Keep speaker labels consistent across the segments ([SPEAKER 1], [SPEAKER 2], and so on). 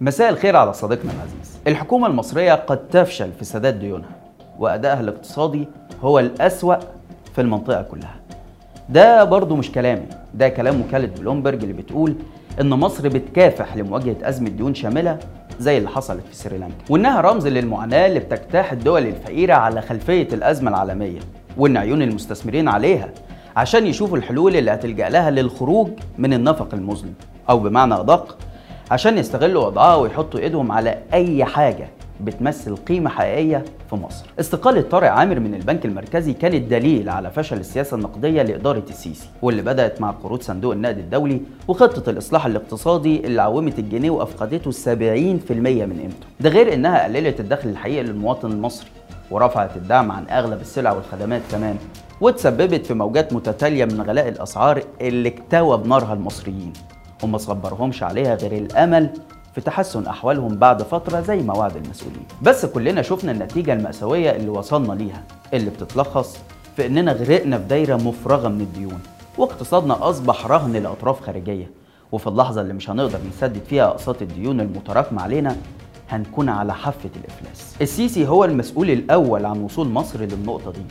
[SPEAKER 1] مساء الخير على صديقنا العزيز. الحكومة المصرية قد تفشل في سداد ديونها وأدائها الاقتصادي هو الأسوأ في المنطقة كلها. ده برضو مش كلامي ده كلام وكالة بلومبرج اللي بتقول إن مصر بتكافح لمواجهة أزمة ديون شاملة زي اللي حصلت في سريلانكا وإنها رمز للمعاناة اللي بتجتاح الدول الفقيرة على خلفية الأزمة العالمية وإن عيون المستثمرين عليها عشان يشوفوا الحلول اللي هتلجأ لها للخروج من النفق المظلم أو بمعنى أدق عشان يستغلوا وضعها ويحطوا ايدهم على اي حاجة بتمثل قيمة حقيقية في مصر. استقالة طارق عامر من البنك المركزي كانت دليل على فشل السياسة النقدية لإدارة السيسي، واللي بدأت مع قروض صندوق النقد الدولي وخطة الإصلاح الاقتصادي اللي عومت الجنيه وأفقدته 70% من قيمته. ده غير إنها قللت الدخل الحقيقي للمواطن المصري، ورفعت الدعم عن أغلب السلع والخدمات كمان، وتسببت في موجات متتالية من غلاء الأسعار اللي اكتوى بنارها المصريين. وما صبرهمش عليها غير الأمل في تحسن أحوالهم بعد فترة زي ما وعد المسؤولين. بس كلنا شفنا النتيجة المأساوية اللي وصلنا ليها اللي بتتلخص في إننا غرقنا في دايرة مفرغة من الديون واقتصادنا أصبح رهن لأطراف خارجية. وفي اللحظة اللي مش هنقدر نسدد فيها أقساط الديون المتراكمة علينا هنكون على حافة الإفلاس. السيسي هو المسؤول الأول عن وصول مصر للنقطة دي.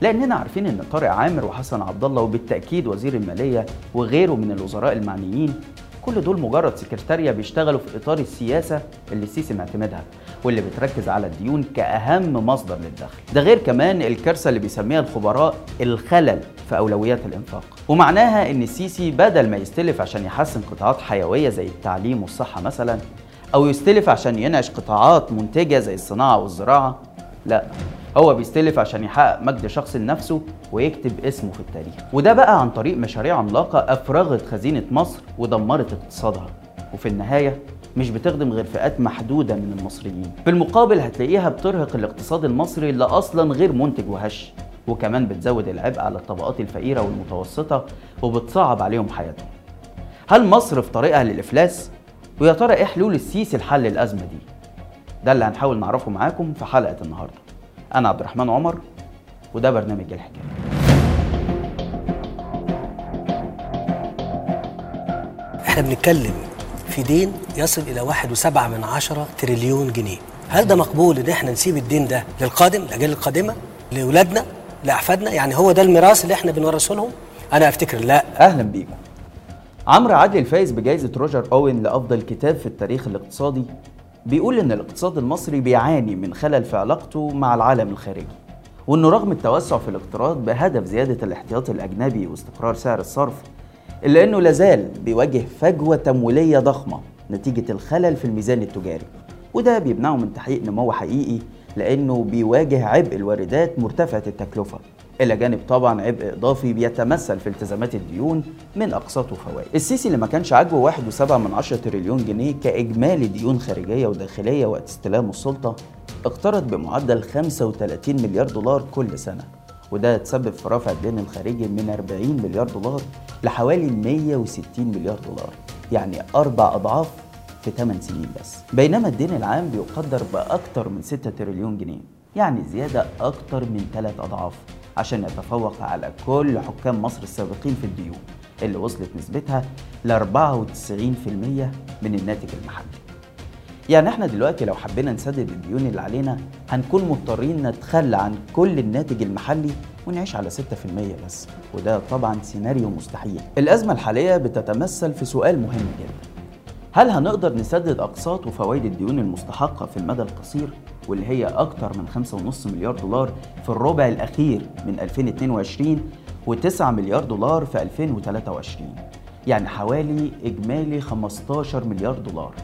[SPEAKER 1] لأننا عارفين إن طارق عامر وحسن عبد الله وبالتأكيد وزير المالية وغيره من الوزراء المعنيين كل دول مجرد سكرتاريا بيشتغلوا في إطار السياسة اللي السيسي معتمدها واللي بتركز على الديون كأهم مصدر للدخل. ده غير كمان الكارثة اللي بيسميها الخبراء الخلل في أولويات الإنفاق. ومعناها إن السيسي بدل ما يستلف عشان يحسن قطاعات حيوية زي التعليم والصحة مثلا أو يستلف عشان ينعش قطاعات منتجة زي الصناعة والزراعة لا. هو بيستلف عشان يحقق مجد شخصي لنفسه ويكتب اسمه في التاريخ. وده بقى عن طريق مشاريع عملاقة أفرغت خزينة مصر ودمرت اقتصادها. وفي النهاية مش بتخدم غير فئات محدودة من المصريين. في المقابل هتلاقيها بترهق الاقتصاد المصري اللي أصلا غير منتج وهش. وكمان بتزود العبء على الطبقات الفقيرة والمتوسطة وبتصعب عليهم حياتهم. هل مصر في طريقها للإفلاس؟ ويا ترى إيه حلول السيسي لحل الأزمة دي؟ ده اللي هنحاول نعرفه معاكم في حلقة النهارده. أنا عبد الرحمن عمر وده برنامج الحكاية.
[SPEAKER 2] إحنا بنتكلم في دين يصل إلى واحد وسبعة من عشرة تريليون جنيه. هل ده مقبول إن إحنا نسيب الدين ده للقادم الأجيال القادمة لأولادنا لأحفادنا؟ يعني هو ده الميراث اللي إحنا بنورثه لهم؟ أنا أفتكر لا.
[SPEAKER 1] أهلا بيكم. عمرو عدلي الفايز بجائزة روجر أوين لأفضل كتاب في التاريخ الاقتصادي بيقول إن الاقتصاد المصري بيعاني من خلل في علاقته مع العالم الخارجي وإنه رغم التوسع في الاقتراض بهدف زيادة الاحتياطي الأجنبي واستقرار سعر الصرف إلا إنه لازال بيواجه فجوة تمويلية ضخمة نتيجة الخلل في الميزان التجاري وده بيمنعه من تحقيق نمو حقيقي لأنه بيواجه عبء الواردات مرتفعة التكلفة. إلى جانب طبعا عبء إضافي بيتمثل في التزامات الديون من أقساط وفوائد. السيسي اللي ما كانش عاجبه 1.7 من 10 تريليون جنيه كإجمالي ديون خارجية وداخلية وقت استلامه السلطة اقترض بمعدل 35 مليار دولار كل سنة. وده تسبب في رفع الدين الخارجي من 40 مليار دولار لحوالي 160 مليار دولار يعني أربع أضعاف في 8 سنين بس. بينما الدين العام بيقدر بأكثر من 6 تريليون جنيه يعني زيادة أكثر من ثلاث أضعاف. عشان يتفوق على كل حكام مصر السابقين في الديون اللي وصلت نسبتها ل 94% من الناتج المحلي. يعني إحنا دلوقتي لو حبينا نسدد الديون اللي علينا هنكون مضطرين نتخلى عن كل الناتج المحلي ونعيش على 6% بس وده طبعا سيناريو مستحيل. الأزمة الحالية بتتمثل في سؤال مهم جدا. هل هنقدر نسدد أقساط وفوائد الديون المستحقة في المدى القصير؟ واللي هي أكتر من 5.5 مليار دولار في الربع الأخير من 2022 و9 مليار دولار في 2023 يعني حوالي إجمالي 15 مليار دولار.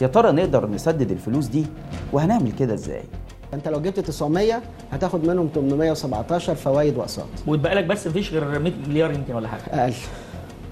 [SPEAKER 1] يا ترى نقدر نسدد الفلوس دي؟ وهنعمل كده إزاي؟
[SPEAKER 3] أنت لو جبت 900 هتاخد منهم 817 فوائد وأقساط.
[SPEAKER 4] ويتبقى لك بس مفيش غير 100 مليار يمكن ولا حاجة.
[SPEAKER 3] أقل.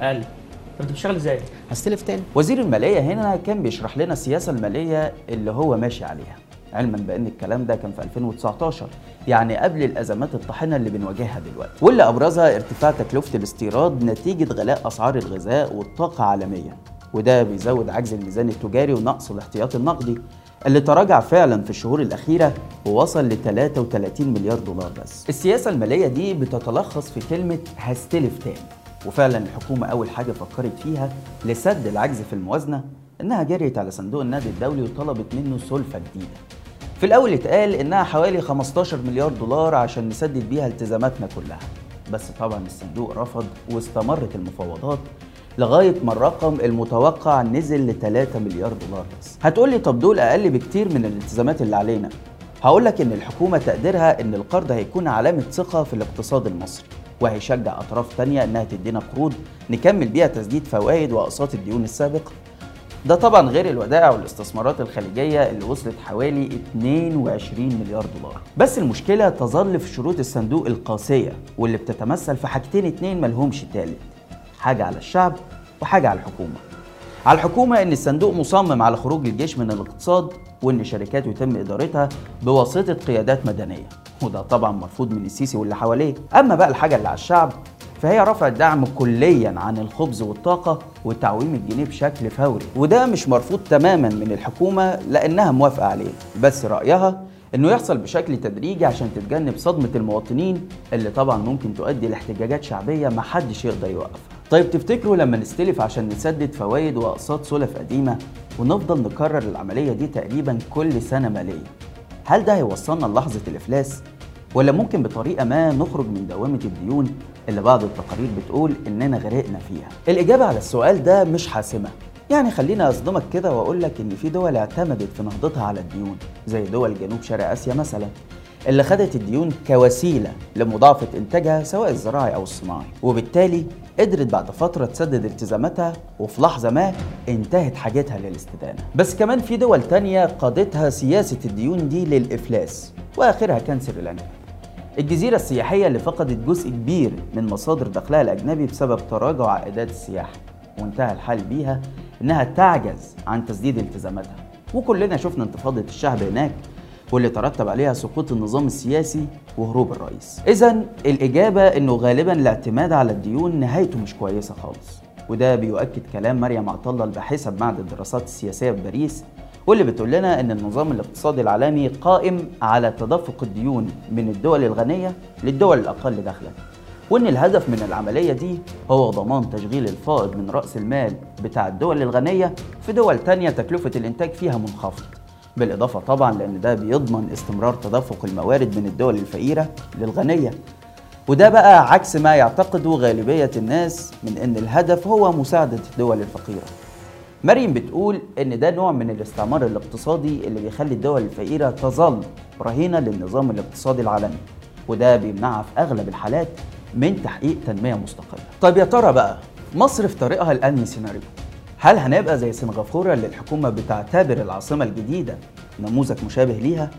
[SPEAKER 4] أقل. طب أنت بتشتغل إزاي؟
[SPEAKER 3] هستلف تاني.
[SPEAKER 1] وزير المالية هنا كان بيشرح لنا السياسة المالية اللي هو ماشي عليها. علما بأن الكلام ده كان في 2019 يعني قبل الأزمات الطاحنة اللي بنواجهها دلوقتي واللي أبرزها ارتفاع تكلفة الاستيراد نتيجة غلاء أسعار الغذاء والطاقة عالميا وده بيزود عجز الميزان التجاري ونقص الاحتياطي النقدي اللي تراجع فعلا في الشهور الأخيرة ووصل ل 33 مليار دولار بس. السياسة المالية دي بتتلخص في كلمة هستلف تاني. وفعلا الحكومة أول حاجة فكرت فيها لسد العجز في الموازنة إنها جريت على صندوق النقد الدولي وطلبت منه سلفة جديدة في الأول اتقال إنها حوالي 15 مليار دولار عشان نسدد بيها التزاماتنا كلها. بس طبعا الصندوق رفض واستمرت المفاوضات لغاية ما الرقم المتوقع نزل ل 3 مليار دولار بس. هتقولي طب دول أقل بكتير من الالتزامات اللي علينا. هقول لك إن الحكومة تقديرها إن القرض هيكون علامة ثقة في الاقتصاد المصري وهيشجع أطراف تانية إنها تدينا قروض نكمل بيها تسديد فوائد وأقساط الديون السابقة. ده طبعا غير الودائع والاستثمارات الخارجيه اللي وصلت حوالي 22 مليار دولار. بس المشكلة تظل في شروط الصندوق القاسية واللي بتتمثل في حاجتين اتنين ملهمش تالت. حاجة على الشعب وحاجة على الحكومة. على الحكومة إن الصندوق مصمم على خروج الجيش من الاقتصاد وإن شركات يتم إدارتها بواسطة قيادات مدنية. وده طبعا مرفوض من السيسي واللي حواليه. أما بقى الحاجة اللي على الشعب فهي رفع الدعم كليا عن الخبز والطاقة وتعويم الجنيه بشكل فوري. وده مش مرفوض تماما من الحكومة لأنها موافقة عليه. بس رأيها إنه يحصل بشكل تدريجي عشان تتجنب صدمة المواطنين اللي طبعا ممكن تؤدي لاحتجاجات شعبية محدش يقدر يوقفها. طيب تفتكروا لما نستلف عشان نسدد فوائد وأقساط سلف قديمة ونفضل نكرر العملية دي تقريبا كل سنة مالية هل ده هيوصلنا للحظة الإفلاس؟ ولا ممكن بطريقة ما نخرج من دوامة الديون اللي بعض التقارير بتقول إننا غرقنا فيها؟ الإجابة على السؤال ده مش حاسمة. يعني خليني أصدمك كده وأقول لك إن في دول اعتمدت في نهضتها على الديون زي دول جنوب شرق آسيا مثلا اللي خدت الديون كوسيلة لمضاعفة إنتاجها سواء الزراعي أو الصناعي. وبالتالي قدرت بعد فترة تسدد التزاماتها وفي لحظة ما انتهت حاجتها للاستدانة. بس كمان في دول تانية قادتها سياسة الديون دي للإفلاس وآخرها كان سريلانكا الجزيرة السياحية اللي فقدت جزء كبير من مصادر دخلها الأجنبي بسبب تراجع عائدات السياحة وانتهى الحال بيها إنها تعجز عن تسديد التزاماتها. وكلنا شفنا انتفاضة الشعب هناك واللي ترتب عليها سقوط النظام السياسي وهروب الرئيس. إذا الإجابة إنه غالبا الاعتماد على الديون نهايته مش كويسة خالص. وده بيؤكد كلام مريم عطلة الباحثة بمعهد الدراسات السياسية في باريس واللي بتقول لنا إن النظام الاقتصادي العالمي قائم على تدفق الديون من الدول الغنية للدول الأقل دخلا وإن الهدف من العملية دي هو ضمان تشغيل الفائض من رأس المال بتاع الدول الغنية في دول تانية تكلفة الإنتاج فيها منخفض. بالإضافة طبعا لأن ده بيضمن استمرار تدفق الموارد من الدول الفقيرة للغنية. وده بقى عكس ما يعتقده غالبية الناس من إن الهدف هو مساعدة الدول الفقيرة. مريم بتقول إن ده نوع من الاستعمار الاقتصادي اللي بيخلي الدول الفقيرة تظل رهينة للنظام الاقتصادي العالمي وده بيمنعها في أغلب الحالات من تحقيق تنمية مستقلة. طيب يا ترى بقى مصر في طريقها لأنهي سيناريو؟ هل هنبقى زي سنغافورة اللي الحكومة بتعتبر العاصمة الجديدة نموذج مشابه ليها؟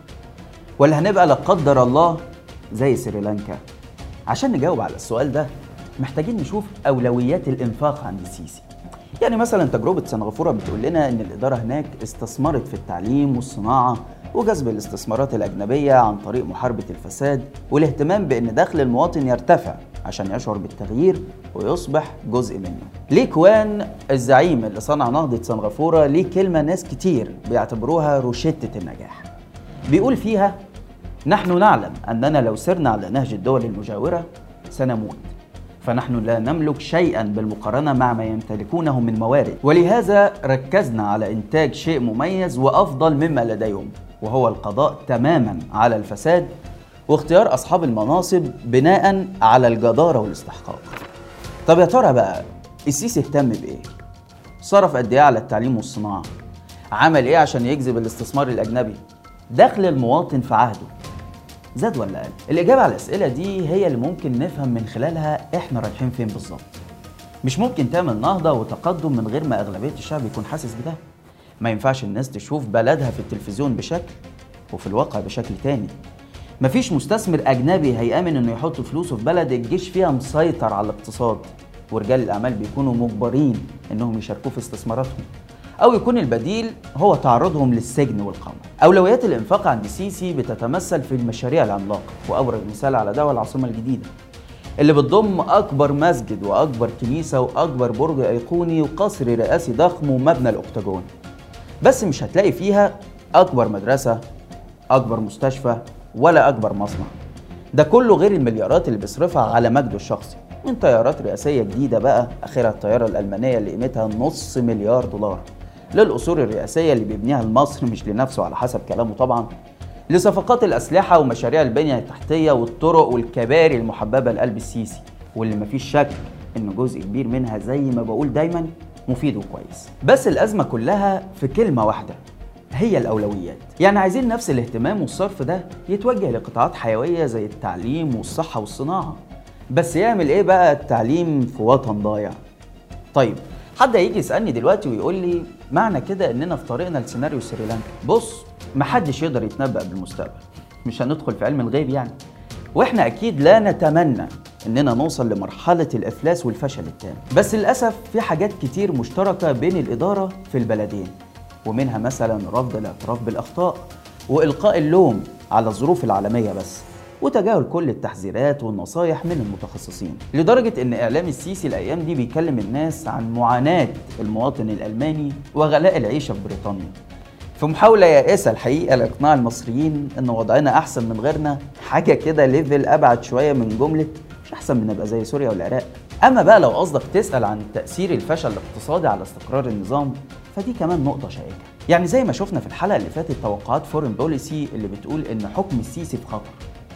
[SPEAKER 1] ولا هنبقى لا قدر الله زي سريلانكا؟ عشان نجاوب على السؤال ده محتاجين نشوف أولويات الإنفاق عند السيسي. يعني مثلا تجربة سنغافورة بتقول لنا إن الإدارة هناك استثمرت في التعليم والصناعة وجذب الاستثمارات الأجنبية عن طريق محاربة الفساد والاهتمام بأن دخل المواطن يرتفع عشان يشعر بالتغيير ويصبح جزء منه. ليه كوان الزعيم اللي صنع نهضة سنغافورة ليه كلمة ناس كتير بيعتبروها روشتة النجاح. بيقول فيها نحن نعلم أننا لو سرنا على نهج الدول المجاورة سنموت فنحن لا نملك شيئا بالمقارنة مع ما يمتلكونه من موارد ولهذا ركزنا على إنتاج شيء مميز وأفضل مما لديهم وهو القضاء تماما على الفساد واختيار أصحاب المناصب بناء على الجدارة والاستحقاق طب يا ترى بقى السيسي اهتم بإيه؟ صرف قد إيه على التعليم والصناعة؟ عمل إيه عشان يجذب الاستثمار الأجنبي؟ دخل المواطن في عهده زاد ولا قل؟ الإجابة على الأسئلة دي هي اللي ممكن نفهم من خلالها إحنا رايحين فين بالظبط. مش ممكن تعمل نهضة وتقدم من غير ما أغلبية الشعب يكون حاسس بده. ما ينفعش الناس تشوف بلدها في التلفزيون بشكل وفي الواقع بشكل تاني. مفيش مستثمر أجنبي هيأمن إنه يحط فلوسه في بلد الجيش فيها مسيطر على الاقتصاد ورجال الأعمال بيكونوا مجبرين إنهم يشاركوا في استثماراتهم. أو يكون البديل هو تعرضهم للسجن والقمع. أولويات الإنفاق عند السيسي بتتمثل في المشاريع العملاقة وأبرز مثال على ده العاصمة الجديدة اللي بتضم أكبر مسجد وأكبر كنيسة وأكبر برج أيقوني وقصر رئاسي ضخم ومبنى الأكتاجون. بس مش هتلاقي فيها أكبر مدرسة أكبر مستشفى ولا أكبر مصنع. ده كله غير المليارات اللي بيصرفها على مجده الشخصي. من طيارات رئاسية جديدة بقى آخرها الطيارة الألمانية اللي قيمتها نص مليار دولار. للأصول الرئاسية اللي بيبنيها لمصر مش لنفسه على حسب كلامه طبعا لصفقات الأسلحة ومشاريع البنية التحتية والطرق والكباري المحببة لقلب السيسي واللي مفيش شك إن جزء كبير منها زي ما بقول دايما مفيد وكويس. بس الأزمة كلها في كلمة واحدة هي الأولويات. يعني عايزين نفس الاهتمام والصرف ده يتوجه لقطاعات حيوية زي التعليم والصحة والصناعة. بس يعمل إيه بقى التعليم في وطن ضايع؟ طيب حد هيجي يسألني دلوقتي ويقول لي معنى كده إننا في طريقنا لسيناريو سريلانكا؟ بص محدش يقدر يتنبأ بالمستقبل مش هندخل في علم الغيب يعني. وإحنا أكيد لا نتمنى إننا نوصل لمرحلة الإفلاس والفشل التام. بس للأسف في حاجات كتير مشتركة بين الإدارة في البلدين ومنها مثلا رفض الإعتراف بالأخطاء وإلقاء اللوم على الظروف العالمية بس. وتجاهل كل التحذيرات والنصايح من المتخصصين لدرجة إن إعلام السيسي الأيام دي بيكلم الناس عن معاناة المواطن الألماني وغلاء العيشة في بريطانيا. في محاولة يائسة الحقيقة لإقناع المصريين إن وضعنا أحسن من غيرنا حاجة كده level أبعد شوية من جملة مش أحسن من نبقى زي سوريا والعراق. أما بقى لو قصدك تسأل عن تأثير الفشل الاقتصادي على استقرار النظام فدي كمان نقطة شائكة. يعني زي ما شفنا في الحلقة اللي فاتت توقعات فورين بوليسي اللي بتقول إن حكم السيسي في خطر.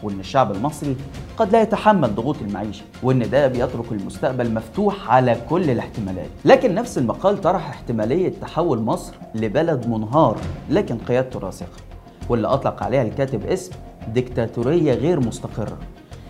[SPEAKER 1] وإن الشعب المصري قد لا يتحمل ضغوط المعيشة وإن ده بيترك المستقبل مفتوح على كل الاحتمالات. لكن نفس المقال طرح احتمالية تحول مصر لبلد منهار لكن قيادته راسخة واللي أطلق عليها الكاتب اسم ديكتاتورية غير مستقرة.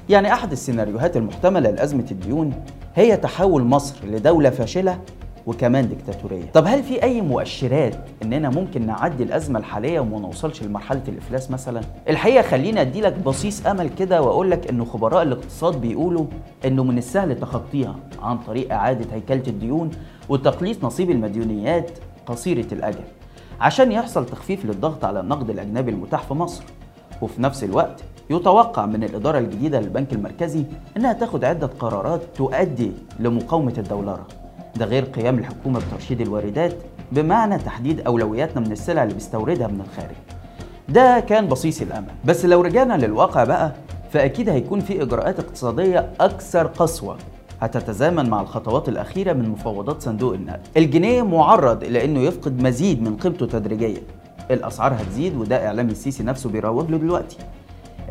[SPEAKER 1] يعني أحد السيناريوهات المحتملة لأزمة الديون هي تحول مصر لدولة فاشلة وكمان ديكتاتورية طب هل في أي مؤشرات إننا ممكن نعدي الأزمة الحالية وما نوصلش لمرحلة الإفلاس مثلا؟ الحقيقة خليني أديلك بصيص أمل كده وأقول لك إن خبراء الاقتصاد بيقولوا إنه من السهل تخطيها عن طريق إعادة هيكلة الديون وتقليص نصيب المديونيات قصيرة الأجل عشان يحصل تخفيف للضغط على النقد الأجنبي المتاح في مصر. وفي نفس الوقت يتوقع من الإدارة الجديدة للبنك المركزي إنها تاخد عدة قرارات تؤدي لمقاومة الدولارة. ده غير قيام الحكومة بترشيد الواردات بمعنى تحديد أولوياتنا من السلع اللي بيستوردها من الخارج. ده كان بصيص الأمل. بس لو رجعنا للواقع بقى فأكيد هيكون في إجراءات اقتصادية أكثر قسوة هتتزامن مع الخطوات الأخيرة من مفاوضات صندوق النقد. الجنيه معرض إلى أنه يفقد مزيد من قيمته تدريجيا. الأسعار هتزيد وده إعلام السيسي نفسه بيروج له دلوقتي.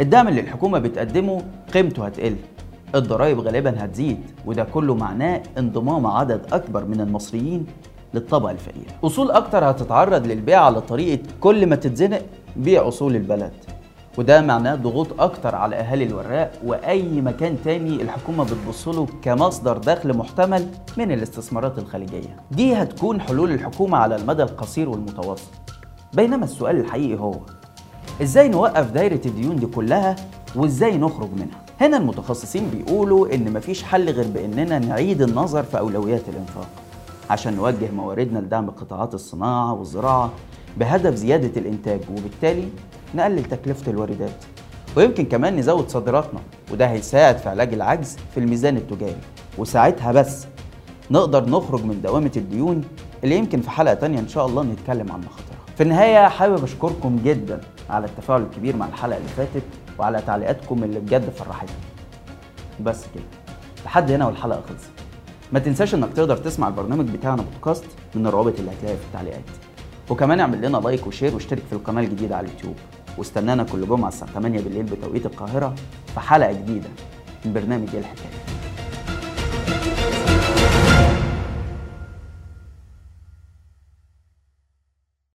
[SPEAKER 1] الدعم اللي الحكومة بتقدمه قيمته هتقل. الضرائب غالبا هتزيد وده كله معناه انضمام عدد أكبر من المصريين للطبقة الفقيرة. أصول أكتر هتتعرض للبيع على طريقة كل ما تتزنق بيع أصول البلد وده معناه ضغوط أكتر على أهالي الوراق وأي مكان تاني الحكومة بتبصله كمصدر دخل محتمل من الاستثمارات الخليجية. دي هتكون حلول الحكومة على المدى القصير والمتوسط. بينما السؤال الحقيقي هو إزاي نوقف دايرة الديون دي كلها وإزاي نخرج منها؟ هنا المتخصصين بيقولوا إن مفيش حل غير بإننا نعيد النظر في أولويات الإنفاق عشان نوجه مواردنا لدعم قطاعات الصناعة والزراعة بهدف زيادة الإنتاج وبالتالي نقلل تكلفة الواردات. ويمكن كمان نزود صادراتنا وده هيساعد في علاج العجز في الميزان التجاري. وساعتها بس نقدر نخرج من دوامة الديون اللي يمكن في حلقة تانية إن شاء الله نتكلم عن مخاطرها. في النهاية حابب أشكركم جدا. على التفاعل الكبير مع الحلقة اللي فاتت وعلى تعليقاتكم اللي بجد فرحتني. بس كده. لحد هنا والحلقة خلصت. ما تنساش إنك تقدر تسمع البرنامج بتاعنا بودكاست من الروابط اللي هتلاقيها في التعليقات. وكمان اعمل لنا like و share واشترك في القناة الجديدة على اليوتيوب. واستنانا كل جمعة الساعة 8 بالليل بتوقيت القاهرة في حلقة جديدة من برنامج إيه الحكاية؟